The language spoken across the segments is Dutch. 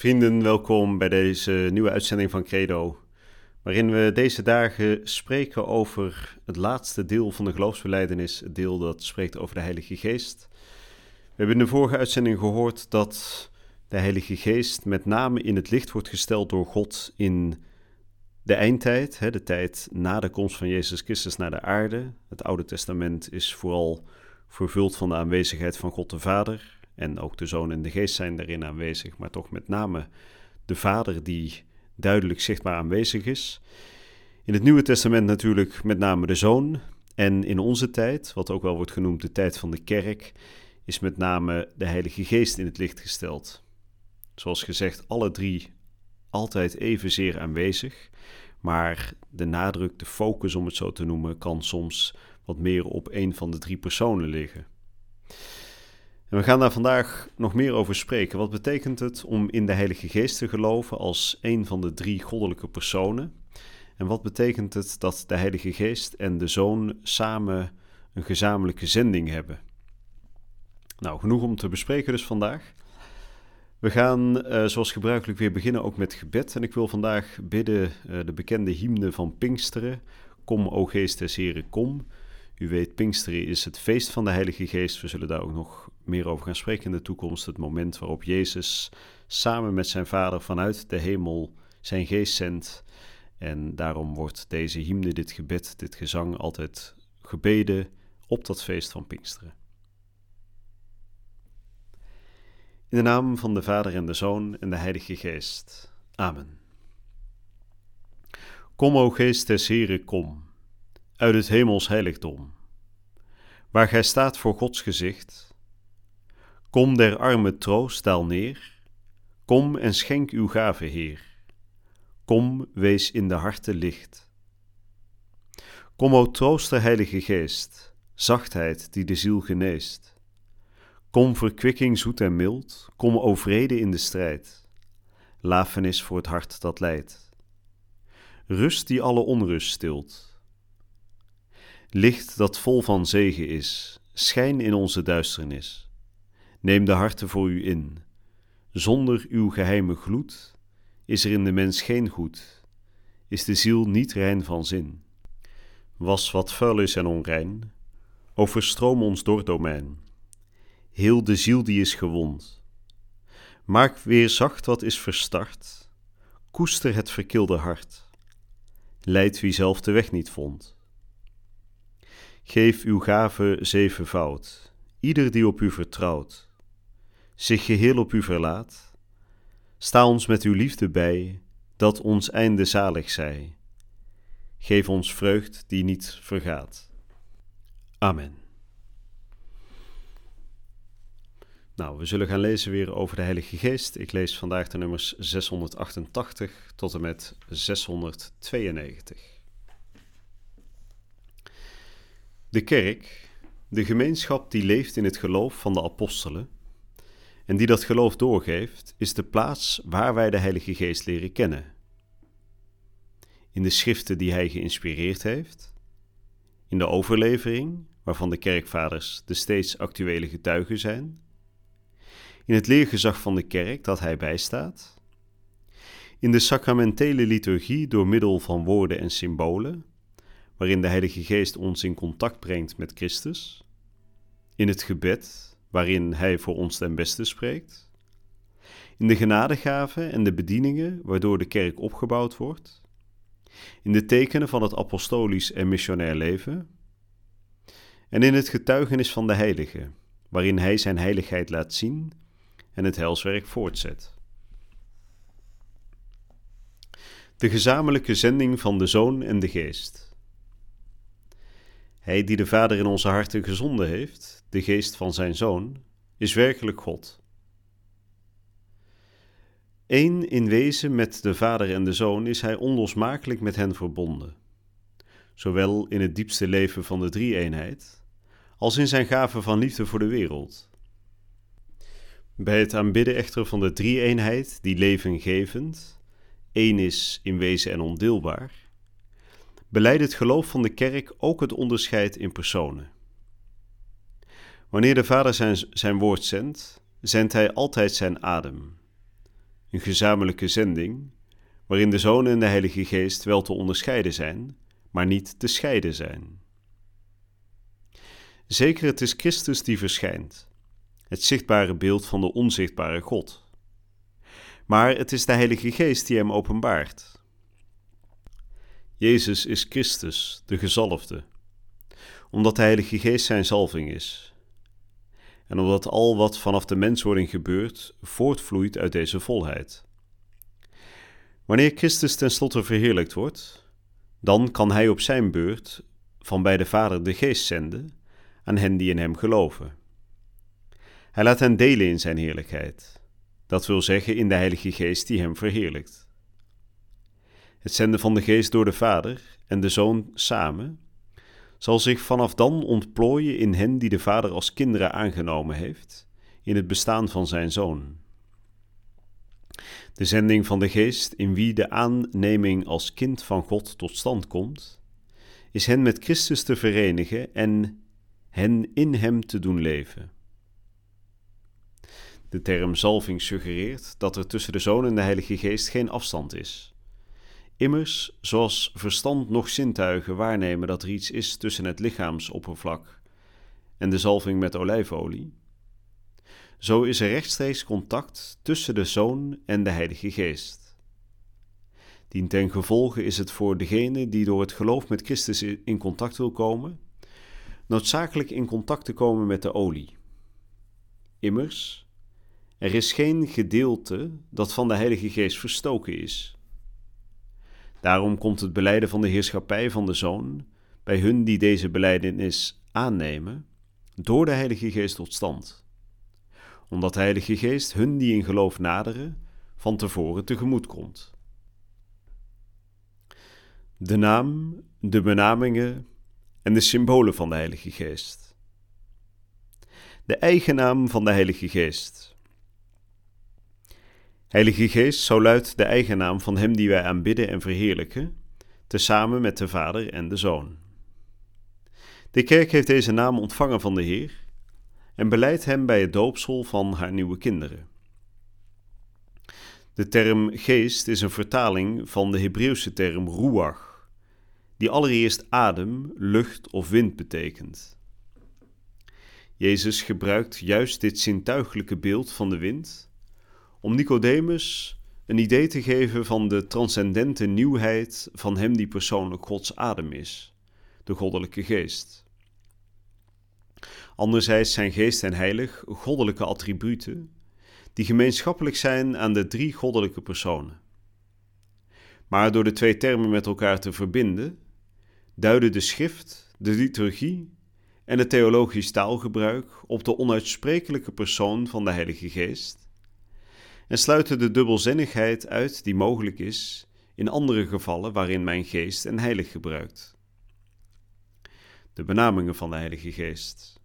Vrienden, welkom bij deze nieuwe uitzending van Credo, waarin we deze dagen spreken over het laatste deel van de geloofsbeleidenis, het deel dat spreekt over de Heilige Geest. We hebben in de vorige uitzending gehoord dat de Heilige Geest met name in het licht wordt gesteld door God in de eindtijd, de tijd na de komst van Jezus Christus naar de aarde. Het Oude Testament is vooral vervuld van de aanwezigheid van God de Vader. En ook de Zoon en de Geest zijn daarin aanwezig, maar toch met name de Vader die duidelijk zichtbaar aanwezig is. In het Nieuwe Testament natuurlijk met name de Zoon. En in onze tijd, wat ook wel wordt genoemd de tijd van de kerk, is met name de Heilige Geest in het licht gesteld. Zoals gezegd, alle drie altijd evenzeer aanwezig, maar de nadruk, de focus om het zo te noemen, kan soms wat meer op een van de drie personen liggen. En we gaan daar vandaag nog meer over spreken. Wat betekent het om in de Heilige Geest te geloven als een van de drie goddelijke personen? En wat betekent het dat de Heilige Geest en de Zoon samen een gezamenlijke zending hebben? Nou, genoeg om te bespreken dus vandaag. We gaan uh, zoals gebruikelijk weer beginnen ook met gebed. En ik wil vandaag bidden uh, de bekende hymne van Pinksteren. Kom, o Geest des Heren, kom. U weet, Pinksteren is het feest van de Heilige Geest. We zullen daar ook nog meer over gaan spreken in de toekomst. Het moment waarop Jezus samen met zijn Vader vanuit de hemel zijn geest zendt. En daarom wordt deze hymne, dit gebed, dit gezang altijd gebeden op dat feest van Pinksteren. In de naam van de Vader en de Zoon en de Heilige Geest. Amen. Kom, o Geest des Heren, kom, uit het hemels heiligdom, waar gij staat voor Gods gezicht Kom der arme troost daal neer, kom en schenk uw gave Heer. Kom, wees in de harte licht. Kom, o trooster Heilige Geest, zachtheid die de ziel geneest. Kom, verkwikking zoet en mild, kom, o vrede in de strijd, lafenis voor het hart dat lijdt. Rust die alle onrust stilt. Licht dat vol van zegen is, schijn in onze duisternis. Neem de harten voor u in. Zonder uw geheime gloed is er in de mens geen goed, is de ziel niet rein van zin. Was wat vuil is en onrein, overstroom ons domein. Heel de ziel die is gewond. Maak weer zacht wat is verstart, koester het verkilde hart. Leid wie zelf de weg niet vond. Geef uw gave zevenvoud, ieder die op u vertrouwt zich geheel op u verlaat. Sta ons met uw liefde bij, dat ons einde zalig zij. Geef ons vreugd die niet vergaat. Amen. Nou, we zullen gaan lezen weer over de Heilige Geest. Ik lees vandaag de nummers 688 tot en met 692. De kerk, de gemeenschap die leeft in het geloof van de apostelen en die dat geloof doorgeeft, is de plaats waar wij de Heilige Geest leren kennen. In de schriften die hij geïnspireerd heeft, in de overlevering, waarvan de kerkvaders de steeds actuele getuigen zijn, in het leergezag van de kerk dat hij bijstaat, in de sacramentele liturgie door middel van woorden en symbolen, waarin de Heilige Geest ons in contact brengt met Christus, in het gebed, waarin Hij voor ons ten beste spreekt, in de genadegaven en de bedieningen waardoor de kerk opgebouwd wordt, in de tekenen van het apostolisch en missionair leven, en in het getuigenis van de Heilige, waarin Hij Zijn heiligheid laat zien en het helswerk voortzet. De gezamenlijke zending van de Zoon en de Geest. Hij die de Vader in onze harten gezonden heeft, de geest van zijn Zoon, is werkelijk God. Eén in wezen met de Vader en de Zoon is hij onlosmakelijk met hen verbonden, zowel in het diepste leven van de drie-eenheid als in zijn gave van liefde voor de wereld. Bij het aanbidden echter van de drie-eenheid, die levengevend, één is in wezen en ondeelbaar, beleidt het geloof van de kerk ook het onderscheid in personen. Wanneer de Vader zijn, zijn woord zendt, zendt hij altijd zijn adem. Een gezamenlijke zending, waarin de Zoon en de Heilige Geest wel te onderscheiden zijn, maar niet te scheiden zijn. Zeker het is Christus die verschijnt, het zichtbare beeld van de onzichtbare God. Maar het is de Heilige Geest die hem openbaart. Jezus is Christus, de gezalfde, omdat de Heilige Geest zijn zalving is. En omdat al wat vanaf de menswording gebeurt, voortvloeit uit deze volheid. Wanneer Christus tenslotte verheerlijkt wordt, dan kan hij op zijn beurt van bij de Vader de Geest zenden aan hen die in hem geloven. Hij laat hen delen in zijn heerlijkheid, dat wil zeggen in de Heilige Geest die hem verheerlijkt. Het zenden van de Geest door de Vader en de Zoon samen zal zich vanaf dan ontplooien in hen die de Vader als kinderen aangenomen heeft, in het bestaan van zijn Zoon. De zending van de Geest, in wie de aanneming als kind van God tot stand komt, is hen met Christus te verenigen en hen in Hem te doen leven. De term zalving suggereert dat er tussen de Zoon en de Heilige Geest geen afstand is. Immers, zoals verstand nog zintuigen waarnemen dat er iets is tussen het lichaamsoppervlak en de zalving met olijfolie, zo is er rechtstreeks contact tussen de Zoon en de Heilige Geest. Dien ten gevolge is het voor degene die door het geloof met Christus in contact wil komen, noodzakelijk in contact te komen met de olie. Immers, er is geen gedeelte dat van de Heilige Geest verstoken is. Daarom komt het beleiden van de heerschappij van de Zoon bij hun die deze beleidenis aannemen, door de Heilige Geest tot stand. Omdat de Heilige Geest hun die in geloof naderen, van tevoren tegemoet komt. De naam, de benamingen en de symbolen van de Heilige Geest. De eigennaam van de Heilige Geest. Heilige Geest, zo luidt de eigennaam van Hem die wij aanbidden en verheerlijken, tezamen met de Vader en de Zoon. De kerk heeft deze naam ontvangen van de Heer en beleidt Hem bij het doopsel van haar nieuwe kinderen. De term geest is een vertaling van de Hebreeuwse term ruach, die allereerst adem, lucht of wind betekent. Jezus gebruikt juist dit zintuigelijke beeld van de wind om Nicodemus een idee te geven van de transcendente nieuwheid van hem die persoonlijk Gods adem is, de goddelijke geest. Anderzijds zijn geest en heilig goddelijke attributen die gemeenschappelijk zijn aan de drie goddelijke personen. Maar door de twee termen met elkaar te verbinden, duiden de schrift, de liturgie en het theologisch taalgebruik op de onuitsprekelijke persoon van de Heilige Geest en sluiten de dubbelzinnigheid uit die mogelijk is in andere gevallen waarin mijn geest en heilig gebruikt. De benamingen van de Heilige Geest.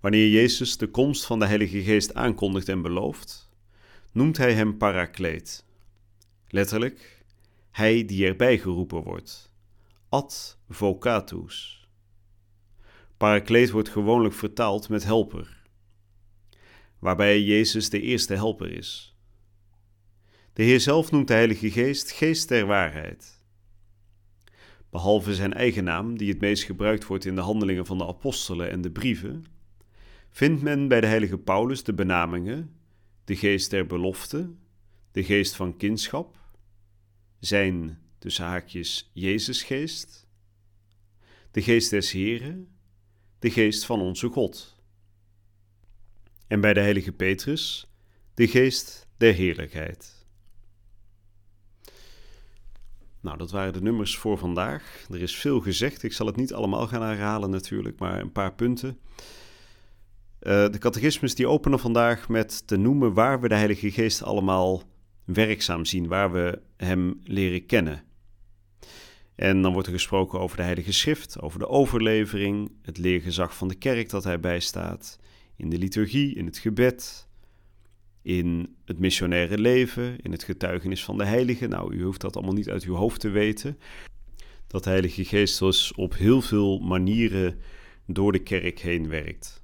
Wanneer Jezus de komst van de Heilige Geest aankondigt en belooft, noemt hij hem Parakleet. Letterlijk, hij die erbij geroepen wordt. Advocatus. Parakleet wordt gewoonlijk vertaald met helper waarbij Jezus de eerste helper is. De Heer zelf noemt de Heilige Geest Geest der waarheid. Behalve zijn eigen naam, die het meest gebruikt wordt in de handelingen van de apostelen en de brieven, vindt men bij de heilige Paulus de benamingen de geest der belofte, de geest van kindschap, zijn, tussen haakjes, Jezusgeest, de geest des Heren, de geest van onze God en bij de heilige Petrus de geest der heerlijkheid. Nou, dat waren de nummers voor vandaag. Er is veel gezegd. Ik zal het niet allemaal gaan herhalen natuurlijk, maar een paar punten. Uh, de catechismus die openen vandaag met te noemen waar we de Heilige Geest allemaal werkzaam zien, waar we Hem leren kennen. En dan wordt er gesproken over de Heilige Schrift, over de overlevering, het leergezag van de kerk dat Hij bijstaat, in de liturgie, in het gebed, in het missionaire leven, in het getuigenis van de Heilige. Nou, u hoeft dat allemaal niet uit uw hoofd te weten. Dat de Heilige Geest dus op heel veel manieren door de kerk heen werkt.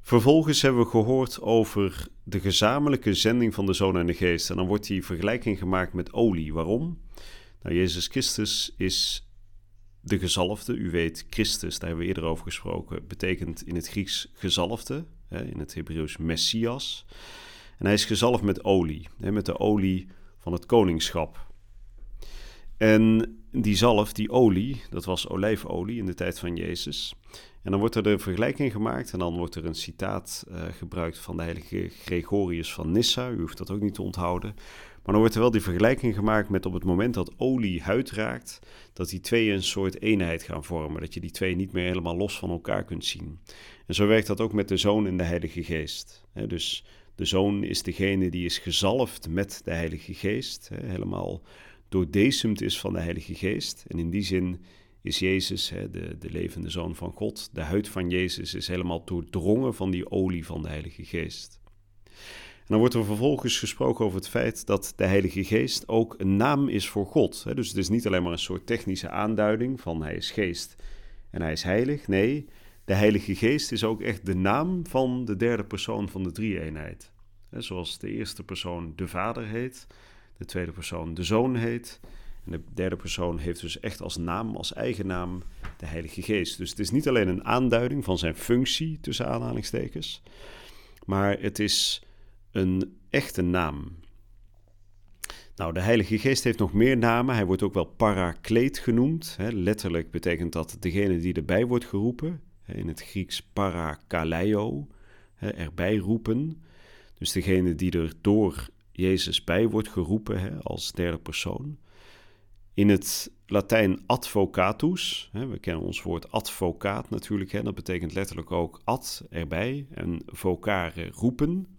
Vervolgens hebben we gehoord over de gezamenlijke zending van de Zoon en de Geest. En dan wordt die vergelijking gemaakt met olie. Waarom? Nou, Jezus Christus is de gezalfde. U weet, Christus, daar hebben we eerder over gesproken, betekent in het Grieks gezalfde, in het Hebreeuws Messias. En hij is gezalfd met olie, met de olie van het koningschap. En die zalf, die olie, dat was olijfolie in de tijd van Jezus. En dan wordt er de vergelijking gemaakt en dan wordt er een citaat uh, gebruikt van de heilige Gregorius van Nyssa. U hoeft dat ook niet te onthouden. Maar dan wordt er wel die vergelijking gemaakt met op het moment dat olie huid raakt, dat die twee een soort eenheid gaan vormen. Dat je die twee niet meer helemaal los van elkaar kunt zien. En zo werkt dat ook met de Zoon en de Heilige Geest. dus de Zoon is degene die is gezalfd met de Heilige Geest, helemaal doordecemd is van de Heilige Geest. En in die zin is Jezus, de, de levende Zoon van God, de huid van Jezus is helemaal doordrongen van die olie van de Heilige Geest. Dan wordt er vervolgens gesproken over het feit dat de Heilige Geest ook een naam is voor God. Dus het is niet alleen maar een soort technische aanduiding van Hij is Geest en Hij is Heilig. Nee, de Heilige Geest is ook echt de naam van de derde persoon van de drie-eenheid. Zoals de eerste persoon de Vader heet, de tweede persoon de Zoon heet en de derde persoon heeft dus echt als naam, als eigen naam, de Heilige Geest. Dus het is niet alleen een aanduiding van zijn functie, tussen aanhalingstekens, maar het is een echte naam. Nou, de Heilige Geest heeft nog meer namen. Hij wordt ook wel parakleet genoemd. Letterlijk betekent dat degene die erbij wordt geroepen. In het Grieks parakaleio, erbij roepen. Dus degene die er door Jezus bij wordt geroepen als derde persoon. In het Latijn advocatus, we kennen ons woord advocaat natuurlijk, dat betekent letterlijk ook ad erbij en vocare roepen.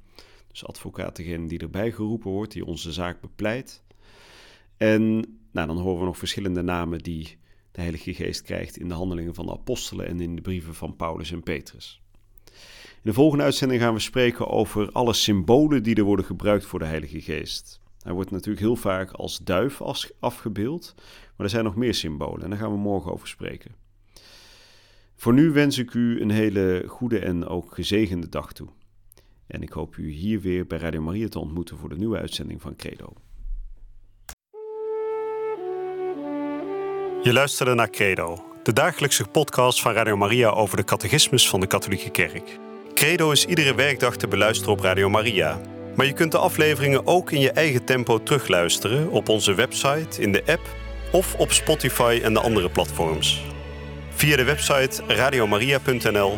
Dus advocaat degene die erbij geroepen wordt, die onze zaak bepleit. En nou, dan horen we nog verschillende namen die de Heilige Geest krijgt in de handelingen van de apostelen en in de brieven van Paulus en Petrus. In de volgende uitzending gaan we spreken over alle symbolen die er worden gebruikt voor de Heilige Geest. Hij wordt natuurlijk heel vaak als duif afgebeeld, maar er zijn nog meer symbolen en daar gaan we morgen over spreken. Voor nu wens ik u een hele goede en ook gezegende dag toe. En ik hoop u hier weer bij Radio Maria te ontmoeten voor de nieuwe uitzending van Credo. Je luisterde naar Credo, de dagelijkse podcast van Radio Maria over de catechismus van de Katholieke Kerk. Credo is iedere werkdag te beluisteren op Radio Maria. Maar je kunt de afleveringen ook in je eigen tempo terugluisteren op onze website, in de app of op Spotify en de andere platforms. Via de website radiomaria.nl